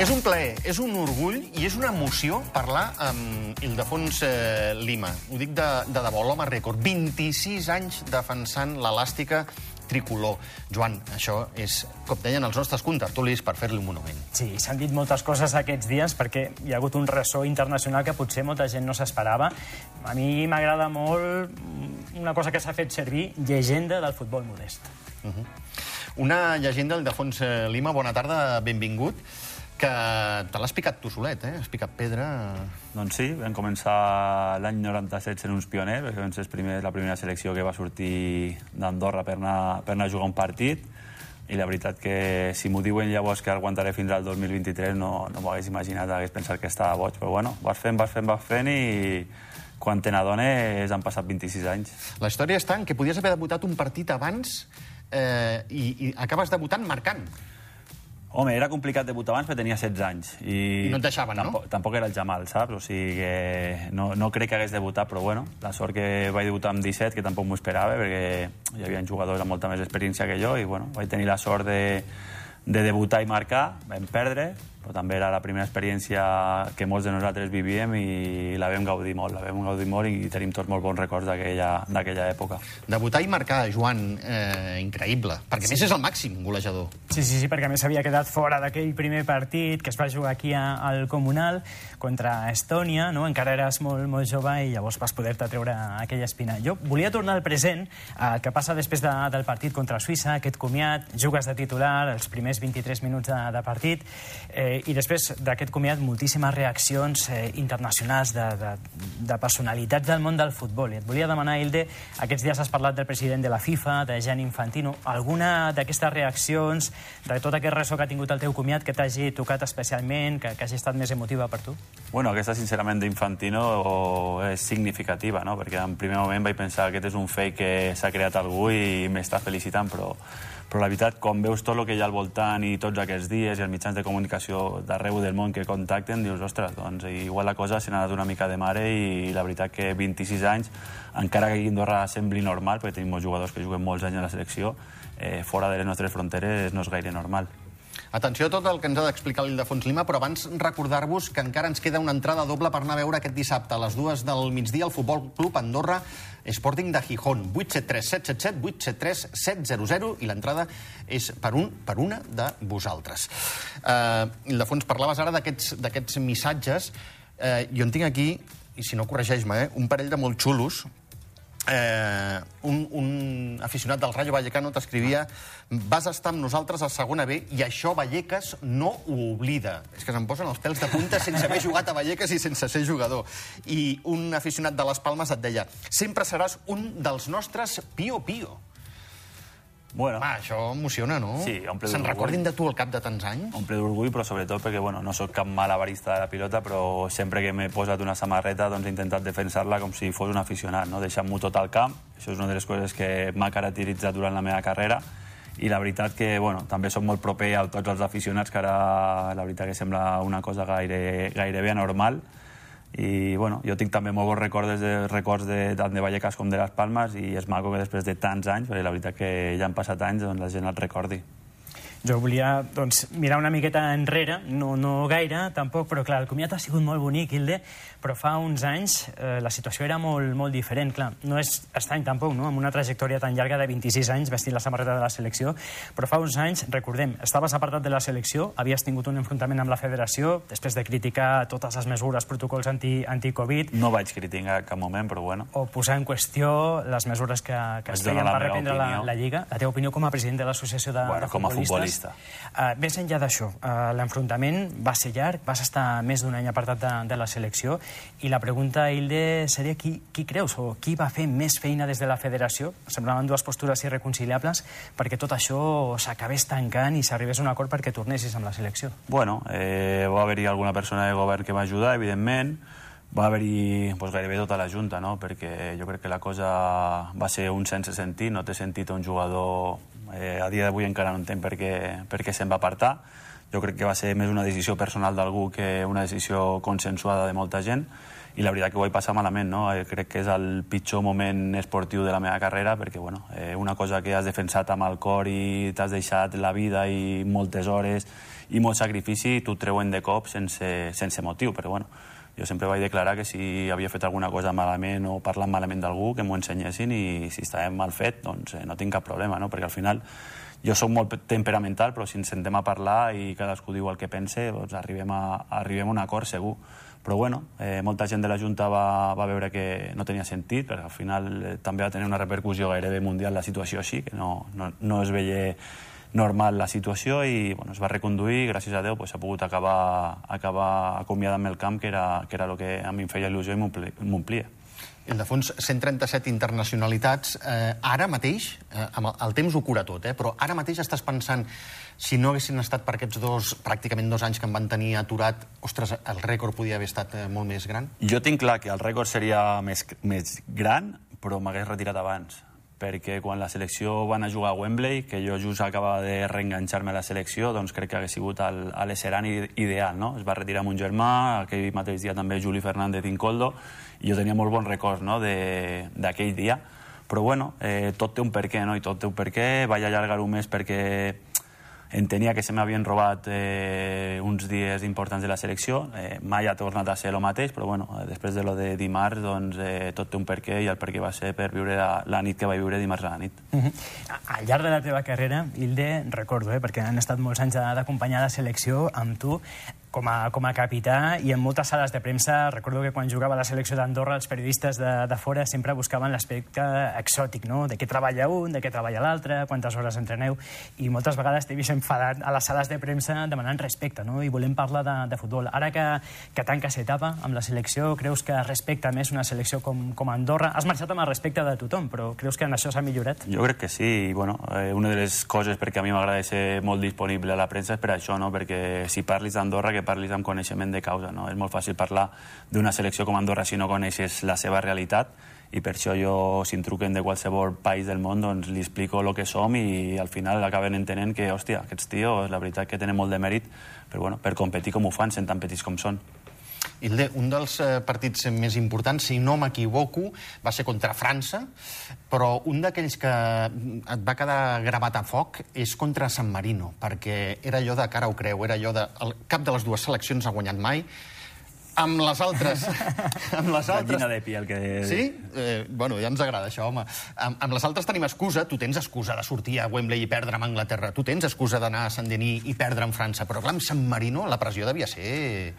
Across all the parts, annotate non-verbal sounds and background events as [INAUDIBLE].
És un plaer, és un orgull i és una emoció parlar amb Ildefons eh, Lima. Ho dic de, de debò, l'home rècord. 26 anys defensant l'elàstica tricolor. Joan, això és, com deien els nostres contertulis, per fer-li un monument. Sí, s'han dit moltes coses aquests dies perquè hi ha hagut un ressò internacional que potser molta gent no s'esperava. A mi m'agrada molt una cosa que s'ha fet servir, llegenda del futbol modest. Uh -huh. Una llegenda, Ildefons eh, Lima, bona tarda, benvingut que te l'has picat tu solet, eh? Has picat pedra... Doncs sí, vam començar l'any 97 sent uns pioners, perquè vam ser primer, la primera selecció que va sortir d'Andorra per, anar, per anar a jugar un partit, i la veritat que si m'ho diuen llavors que aguantaré fins al 2023 no, no m'ho hagués imaginat, hagués pensat que estava boig, però bueno, vas fent, vas fent, vas fent i quan te n'adones han passat 26 anys. La història està en que podies haver debutat un partit abans eh, i, i acabes debutant marcant. Home, era complicat debutar abans, perquè tenia 16 anys. I, I no et deixaven, tampoc, no? Tampoc era el Jamal, saps? O sigui que no, no crec que hagués debutat, però bueno, la sort que vaig debutar amb 17, que tampoc m'ho esperava, perquè hi havia jugadors amb molta més experiència que jo, i bueno, vaig tenir la sort de, de debutar i marcar, vam perdre, però també era la primera experiència que molts de nosaltres vivíem i la vam gaudir molt, la vam gaudir molt i tenim tots molt bons records d'aquella època. Debutar i marcar, Joan, eh, increïble, perquè sí. més és el màxim golejador. Sí, sí, sí, perquè més havia quedat fora d'aquell primer partit que es va jugar aquí a, al Comunal contra Estònia, no? encara eres molt, molt jove i llavors vas poder-te treure aquella espina. Jo volia tornar al present, el que passa després de, del partit contra Suïssa, aquest comiat, jugues de titular, els primers 23 minuts de, de partit, eh, Eh, I després d'aquest comiat, moltíssimes reaccions eh, internacionals de, de, de personalitats del món del futbol. I et volia demanar, Hilde, aquests dies has parlat del president de la FIFA, de Gianni Infantino. Alguna d'aquestes reaccions, de tot aquest ressò que ha tingut el teu comiat, que t'hagi tocat especialment, que, que hagi estat més emotiva per tu? Bueno, aquesta, sincerament, d'Infantino és significativa, no? perquè en primer moment vaig pensar que aquest és un fake que s'ha creat algú i m'està felicitant, però però la veritat, quan veus tot el que hi ha al voltant i tots aquests dies i els mitjans de comunicació d'arreu del món que contacten, dius, ostres, doncs igual la cosa s'ha anat una mica de mare i la veritat que 26 anys, encara que aquí a Andorra sembli normal, perquè tenim molts jugadors que juguen molts anys a la selecció, eh, fora de les nostres fronteres no és gaire normal. Atenció a tot el que ens ha d'explicar l'Ildefons Lima, però abans recordar-vos que encara ens queda una entrada doble per anar a veure aquest dissabte a les dues del migdia al Futbol Club Andorra Sporting de Gijón. 873 777 873 700 i l'entrada és per, un, per una de vosaltres. Uh, Ildefons, parlaves ara d'aquests missatges. Uh, jo en tinc aquí, i si no corregeix-me, eh, un parell de molt xulos eh, un, un aficionat del Rayo Vallecano t'escrivia vas estar amb nosaltres a segona B i això Vallecas no ho oblida. És que se'm posen els pèls de punta sense haver jugat a Vallecas i sense ser jugador. I un aficionat de les Palmes et deia sempre seràs un dels nostres pio-pio. Bueno. Va, això emociona, no? Sí, omple Se'n recordin de tu al cap de tants anys? Omple d'orgull, però sobretot perquè, bueno, no sóc cap malabarista de la pilota, però sempre que m'he posat una samarreta doncs he intentat defensar-la com si fos un aficionat, no? deixant-m'ho tot al camp. Això és una de les coses que m'ha caracteritzat durant la meva carrera i la veritat que bueno, també som molt proper a tots els aficionats, que ara la veritat que sembla una cosa gaire, gairebé anormal, i bueno, jo tinc també molt bons records de, records de, tant de Vallecas com de les Palmes i és maco que després de tants anys, perquè la veritat que ja han passat anys, doncs la gent el recordi. Jo volia doncs, mirar una miqueta enrere, no, no gaire, tampoc, però clar, el comiat ha sigut molt bonic, Hilde, però fa uns anys eh, la situació era molt, molt diferent. Clar, no és estrany tampoc, no?, amb una trajectòria tan llarga de 26 anys vestint la samarreta de la selecció, però fa uns anys, recordem, estaves apartat de la selecció, havies tingut un enfrontament amb la federació, després de criticar totes les mesures, protocols anti-Covid... Anti no vaig criticar cap moment, però bueno. O posar en qüestió les mesures que, que es feien per reprendre la, la Lliga. La teva opinió com a president de l'associació de, bueno, de com a futbolista futbolista. Uh, més enllà d'això, uh, l'enfrontament va ser llarg, vas estar més d'un any apartat de, de la selecció, i la pregunta, Hilde, seria qui, qui creus o qui va fer més feina des de la federació? Semblaven dues postures irreconciliables perquè tot això s'acabés tancant i s'arribés a un acord perquè tornessis amb la selecció. Bueno, eh, va haver-hi alguna persona de govern que va ajudar, evidentment, va haver-hi pues, gairebé tota la Junta, no? perquè jo crec que la cosa va ser un sense sentit, no té sentit un jugador Eh, a dia d'avui encara no entenc per què, per què se'n va apartar. Jo crec que va ser més una decisió personal d'algú que una decisió consensuada de molta gent i la veritat que ho vaig passar malament, no? Eh, crec que és el pitjor moment esportiu de la meva carrera, perquè, bueno, eh, una cosa que has defensat amb el cor i t'has deixat la vida i moltes hores i molt sacrifici, t'ho treuen de cop sense, sense motiu, però, bueno, jo sempre vaig declarar que si havia fet alguna cosa malament o parlant malament d'algú, que m'ho ensenyessin i si estava mal fet, doncs eh, no tinc cap problema, no? perquè al final jo sóc molt temperamental, però si ens sentem a parlar i cadascú diu el que pense, doncs arribem a, arribem a un acord segur. Però bueno, eh, molta gent de la Junta va, va veure que no tenia sentit, perquè al final eh, també va tenir una repercussió gairebé mundial la situació així, que no, no, no es veia normal la situació i bueno, es va reconduir i gràcies a Déu pues, ha pogut acabar, acabar acomiadant el camp, que era, que era el que a mi em feia il·lusió i m'omplia. fons 137 internacionalitats. Eh, ara mateix, eh, amb el, el temps ho cura tot, eh, però ara mateix estàs pensant si no haguessin estat per aquests dos, pràcticament dos anys que em van tenir aturat, ostres, el rècord podia haver estat eh, molt més gran? Jo tinc clar que el rècord seria més, més gran, però m'hagués retirat abans perquè quan la selecció van a jugar a Wembley, que jo just acabava de reenganxar-me a la selecció, doncs crec que hagués sigut l'escenari ideal, no? Es va retirar un germà, aquell mateix dia també Juli Fernández Incoldo, i jo tenia molt bons records no? d'aquell dia. Però bueno, eh, tot té un perquè, no? I tot té un perquè, vaig allargar un mes perquè entenia que se m'havien robat eh, uns dies importants de la selecció. Eh, mai ha tornat a ser el mateix, però bueno, eh, després de lo de dimarts doncs, eh, tot té un perquè i el perquè va ser per viure la, la nit que vaig viure dimarts a la nit. Uh -huh. Al llarg de la teva carrera, Hilde, recordo, eh, perquè han estat molts anys d'acompanyar la selecció amb tu, com a, com a capità i en moltes sales de premsa recordo que quan jugava a la selecció d'Andorra els periodistes de, de fora sempre buscaven l'aspecte exòtic, no? de què treballa un, de què treballa l'altre, quantes hores entreneu i moltes vegades t'he vist enfadat a les sales de premsa demanant respecte no? i volem parlar de, de futbol. Ara que, que tanques etapa amb la selecció, creus que respecta més una selecció com, com Andorra? Has marxat amb el respecte de tothom, però creus que en això s'ha millorat? Jo crec que sí, i bueno, eh, una de les coses perquè a mi m'agrada ser molt disponible a la premsa és per això, no? perquè si parlis d'Andorra, que parlis amb coneixement de causa. No? És molt fàcil parlar d'una selecció com Andorra si no coneixes la seva realitat i per això jo, si em truquen de qualsevol país del món, doncs li explico el que som i al final acaben entenent que, hòstia, aquests tios, la veritat que tenen molt de mèrit per, bueno, per competir com ho fan, sent tan petits com són. Hilde, un dels eh, partits més importants, si no m'equivoco, va ser contra França, però un d'aquells que et va quedar gravat a foc és contra San Marino, perquè era allò de cara o creu, era allò de... El, cap de les dues seleccions ha guanyat mai, amb les altres... [LAUGHS] amb les altres... de piel que... Sí? Eh, bueno, ja ens agrada això, home. Amb, amb les altres tenim excusa. Tu tens excusa de sortir a Wembley i perdre amb Anglaterra. Tu tens excusa d'anar a Saint-Denis i perdre amb França. Però clar, amb San Marino la pressió devia ser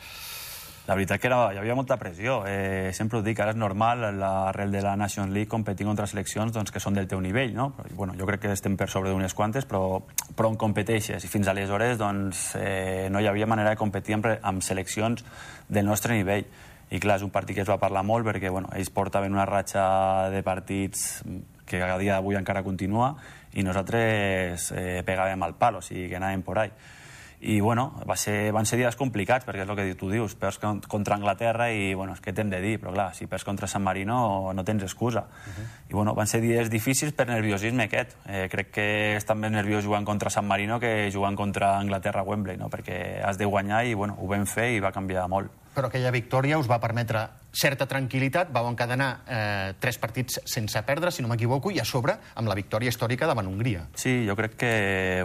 la veritat que era, hi havia molta pressió. Eh, sempre ho dic, ara és normal, l'arrel de la Nations League, competir contra seleccions doncs, que són del teu nivell. No? Però, bueno, jo crec que estem per sobre d'unes quantes, però, però on competeixes? I fins aleshores doncs, eh, no hi havia manera de competir amb, amb seleccions del nostre nivell. I clar, és un partit que es va parlar molt perquè bueno, ells portaven una ratxa de partits que a dia d'avui encara continua i nosaltres eh, pegàvem al pal, o sigui que anàvem por ahí i bueno, va ser, van ser dies complicats perquè és el que tu dius, perds contra Anglaterra i bueno, és que t'hem de dir, però clar, si perds contra San Marino no tens excusa. Uh -huh. I bueno, van ser dies difícils per nerviosisme aquest. Eh, crec que és també nerviós jugant contra San Marino que jugant contra Anglaterra a Wembley, no? perquè has de guanyar i bueno, ho vam fer i va canviar molt però aquella victòria us va permetre certa tranquil·litat, vau encadenar eh, tres partits sense perdre, si no m'equivoco, i a sobre amb la victòria històrica davant Hongria. Sí, jo crec que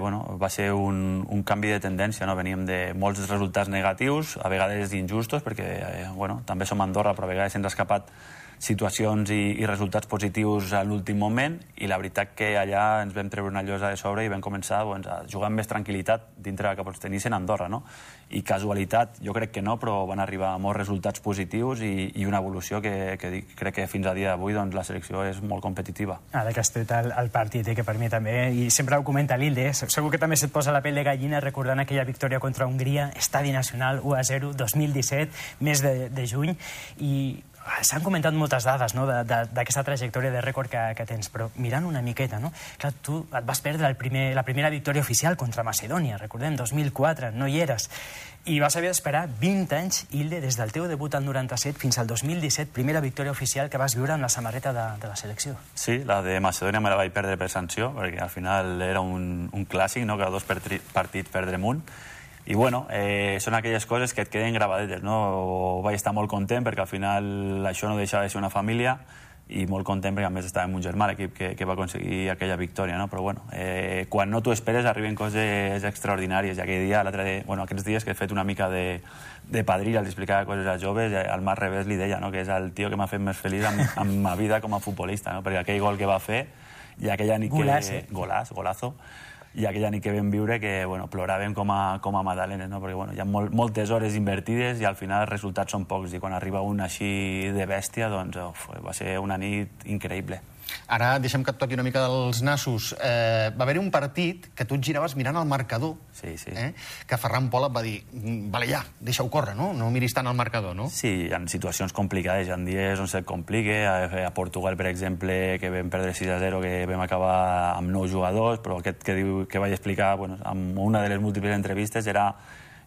bueno, va ser un, un canvi de tendència. No? Veníem de molts resultats negatius, a vegades injustos, perquè eh, bueno, també som Andorra, però a vegades ens ha escapat situacions i, i resultats positius a l'últim moment i la veritat que allà ens vam treure una llosa de sobre i vam començar doncs, a jugar amb més tranquil·litat dintre que pots tenir en Andorra. No? I casualitat, jo crec que no, però van arribar molts resultats positius i, i una evolució que, que crec que fins a dia d'avui doncs, la selecció és molt competitiva. Ara que has tret el, el partit, eh, que per mi també, i sempre ho comenta l'Ilde, eh? segur que també se't posa la pell de gallina recordant aquella victòria contra Hongria, Estadi Nacional 1 a 0, 2017, mes de, de juny, i S'han comentat moltes dades no, d'aquesta trajectòria de rècord que, que tens, però mirant una miqueta, no? Clar, tu et vas perdre el primer, la primera victòria oficial contra Macedònia, recordem, 2004, no hi eres, i vas haver d'esperar 20 anys, Hilde, des del teu debut al 97 fins al 2017, primera victòria oficial que vas viure amb la samarreta de, de la selecció. Sí, la de Macedònia me la vaig perdre per sanció, perquè al final era un, un clàssic, no? cada dos partits perdrem un, I bueno, eh, són aquelles coses que et queden gravadetes, no? Vaig estar molt content perquè al final això no deixava de ser una família i molt content perquè a més estava amb un germà, l'equip que, que va aconseguir aquella victòria, no? Però bueno, eh, quan no t'ho esperes arriben coses extraordinàries. I aquell dia, l'altre dia, bueno, aquests dies que he fet una mica de, de padrí, al explicava coses als joves, eh, al Marc Revés li deia no? que és el tio que m'ha fet més feliç amb, amb ma vida com a futbolista, no? perquè aquell gol que va fer i aquella nit que... eh? Golàs, golazo i aquella nit que vam viure que bueno, ploràvem com a, com a madalenes, no? perquè bueno, hi ha molt, moltes hores invertides i al final els resultats són pocs i quan arriba un així de bèstia doncs uf, va ser una nit increïble. Ara deixem que et toqui una mica dels nassos. Eh, va haver-hi un partit que tu et giraves mirant el marcador, Sí, sí. eh? que Ferran Pol et va dir "Mm, vale ja, deixa-ho córrer, no? No miris tant al marcador, no? Sí, ha situacions complicades, ha dies on se't complica. A, a Portugal, per exemple, que vam perdre 6 a 0, que vam acabar amb 9 jugadors, però aquest que, diu, que vaig explicar bueno, en una de les múltiples entrevistes era,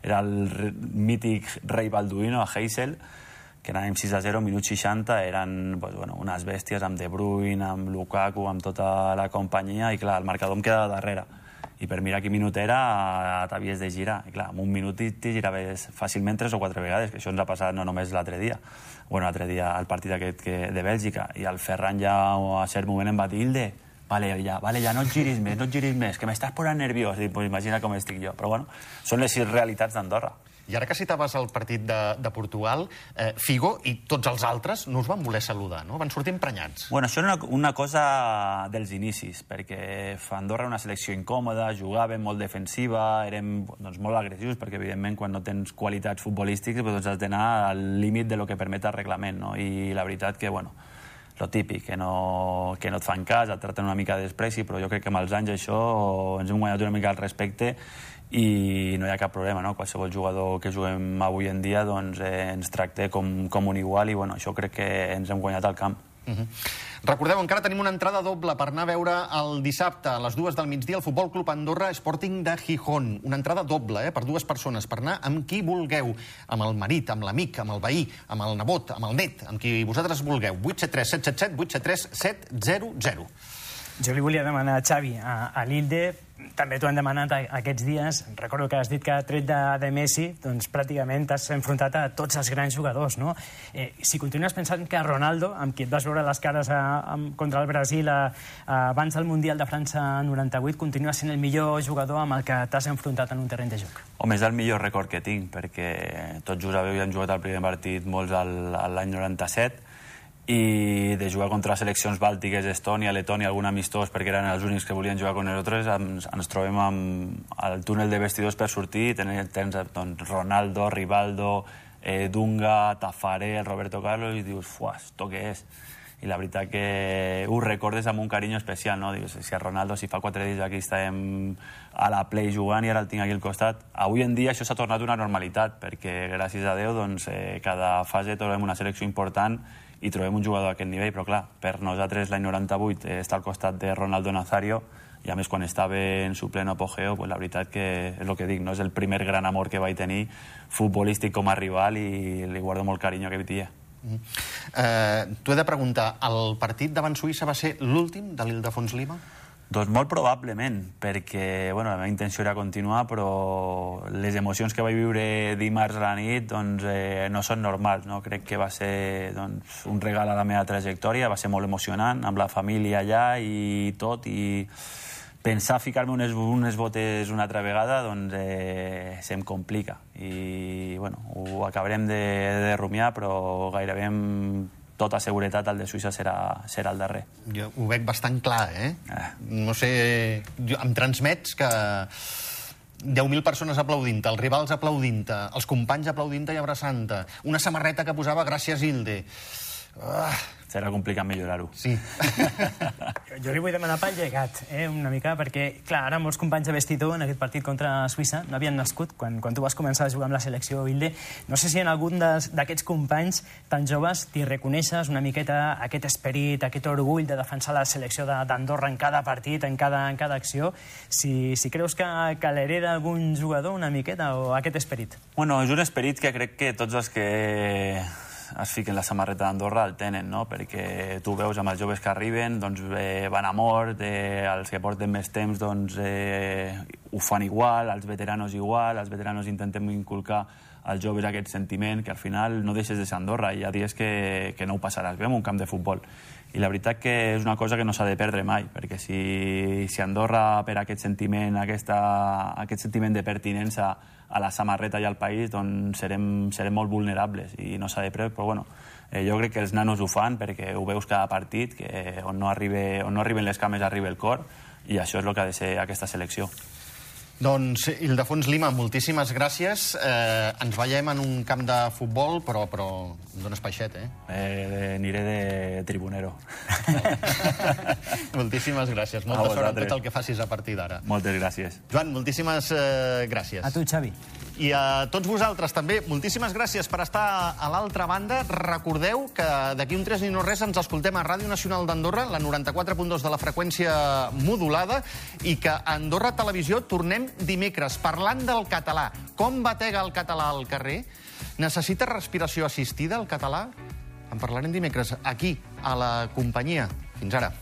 era el mític rei Balduino, a Heysel, que anàvem 6 a 0, minut 60, eren pues, bueno, unes bèsties amb De Bruyne, amb Lukaku, amb tota la companyia, i clar, el marcador em quedava darrere. I per mirar quin minut era, t'havies de girar. I clar, en un minut t'hi giraves fàcilment tres o quatre vegades, que això ens ha passat no només l'altre dia, bueno, l'altre dia al partit aquest que, de Bèlgica, i el Ferran ja a cert moment em va dir, Hilde, vale, ja, vale, ja no et giris més, no et giris més, que m'estàs posant nerviós. I, pues, imagina com estic jo. Però bueno, són les realitats d'Andorra. I ara que citaves el partit de, de Portugal, eh, Figo i tots els altres no us van voler saludar, no? Van sortir emprenyats. Bueno, això era una, una cosa dels inicis, perquè Andorra era una selecció incòmoda, jugàvem molt defensiva, érem doncs, molt agressius, perquè evidentment quan no tens qualitats futbolístiques doncs has d'anar al límit de lo que permet el reglament, no? I la veritat que, bueno, lo típic, que no, que no et fan cas, et traten una mica de despreci, però jo crec que amb els anys això ens hem guanyat una mica el respecte i no hi ha cap problema, no? Qualsevol jugador que juguem avui en dia doncs, eh, ens tracta com, com un igual i bueno, això crec que ens hem guanyat al camp. -huh. Recordeu, encara tenim una entrada doble per anar a veure el dissabte a les dues del migdia el Futbol Club Andorra Sporting de Gijón. Una entrada doble, eh, per dues persones, per anar amb qui vulgueu. Amb el marit, amb l'amic, amb el veí, amb el nebot, amb el net, amb qui vosaltres vulgueu. 873 777 873 700. Jo li volia demanar a Xavi, a, a l'Ilde, també t'ho han demanat a, aquests dies. Recordo que has dit que tret de, de Messi, doncs pràcticament t'has enfrontat a tots els grans jugadors, no? Eh, si continues pensant que Ronaldo, amb qui et vas veure les cares a, a, contra el Brasil a, a, abans del Mundial de França 98, continua sent el millor jugador amb el que t'has enfrontat en un terreny de joc. Home, és el millor record que tinc, perquè tots i han jugat el primer partit molts l'any 97, i de jugar contra seleccions bàltiques, Estònia, Letònia, algun amistós, perquè eren els únics que volien jugar con nosaltres, ens, ens trobem amb el túnel de vestidors per sortir, i tens, tens doncs, Ronaldo, Rivaldo, eh, Dunga, Tafaré, Roberto Carlos, i dius, fuà, esto què és? i la veritat que ho recordes amb un carinyo especial, no? Dius, si a Ronaldo, si fa quatre dies aquí estàvem a la Play jugant i ara el tinc aquí al costat. Avui en dia això s'ha tornat una normalitat, perquè gràcies a Déu doncs, eh, cada fase trobem una selecció important i trobem un jugador a aquest nivell, però clar, per nosaltres l'any 98 eh, està al costat de Ronaldo Nazario i a més quan estava en su pleno apogeo, pues la veritat que és el que dic, no és el primer gran amor que vaig tenir futbolístic com a rival i li guardo molt carinyo a aquest dia. Eh, T'ho he de preguntar, el partit davant Suïssa va ser l'últim de l'Ildefons Lima? Doncs molt probablement, perquè bueno, la meva intenció era continuar, però les emocions que vaig viure dimarts a la nit doncs, eh, no són normals. No? Crec que va ser doncs, un regal a la meva trajectòria, va ser molt emocionant, amb la família allà i tot, i pensar ficar-me unes, unes botes una altra vegada doncs, eh, se'm complica. I bueno, ho acabarem de, de rumiar, però gairebé amb tota seguretat el de Suïssa serà, serà el darrer. Jo ho veig bastant clar, eh? Ah. No sé... Jo, em transmets que 10.000 persones aplaudint-te, els rivals aplaudint-te, els companys aplaudint-te i abraçant-te, una samarreta que posava gràcies Hilde. Ah, Serà complicat millorar-ho. sí. [LAUGHS] Jo li vull demanar pel llegat, eh, una mica, perquè, clar, ara molts companys de vestidor en aquest partit contra Suïssa no havien nascut quan, quan tu vas començar a jugar amb la selecció Hilde. No sé si en algun d'aquests companys tan joves t'hi reconeixes una miqueta aquest esperit, aquest orgull de defensar la selecció de- d'Andorra en cada partit, en cada, en cada acció. Si, si creus que, que l'hereda algun jugador una miqueta o aquest esperit. Bueno, és un esperit que crec que tots els que es fiquen la samarreta d'Andorra el tenen, no? perquè tu veus amb els joves que arriben, doncs eh, van a mort, eh, els que porten més temps doncs, eh, ho fan igual, els veteranos igual, els veteranos intentem inculcar als joves aquest sentiment que al final no deixes de ser Andorra i ha dies que, que no ho passaràs bé en un camp de futbol. I la veritat que és una cosa que no s'ha de perdre mai, perquè si, si Andorra per aquest sentiment, aquesta, aquest sentiment de pertinença a la samarreta i al país, doncs serem, serem molt vulnerables i no s'ha de perdre, però bueno, eh, jo crec que els nanos ho fan perquè ho veus cada partit, que on no, arribe, on no arriben les cames arriba el cor, i això és el que ha de ser aquesta selecció. Doncs, Ildefons Lima, moltíssimes gràcies. Eh, ens veiem en un camp de futbol, però, però em dones peixet, eh? eh aniré de tribunero. [LAUGHS] moltíssimes gràcies. Molta sort en tot el que facis a partir d'ara. Moltes gràcies. Joan, moltíssimes eh, gràcies. A tu, Xavi. I a tots vosaltres també, moltíssimes gràcies per estar a l'altra banda. Recordeu que d'aquí un 3 ni no res ens escoltem a Ràdio Nacional d'Andorra, la 94.2 de la freqüència modulada, i que a Andorra Televisió tornem dimecres parlant del català. Com batega el català al carrer? Necessita respiració assistida, el català? En parlarem dimecres aquí, a la companyia. Fins ara.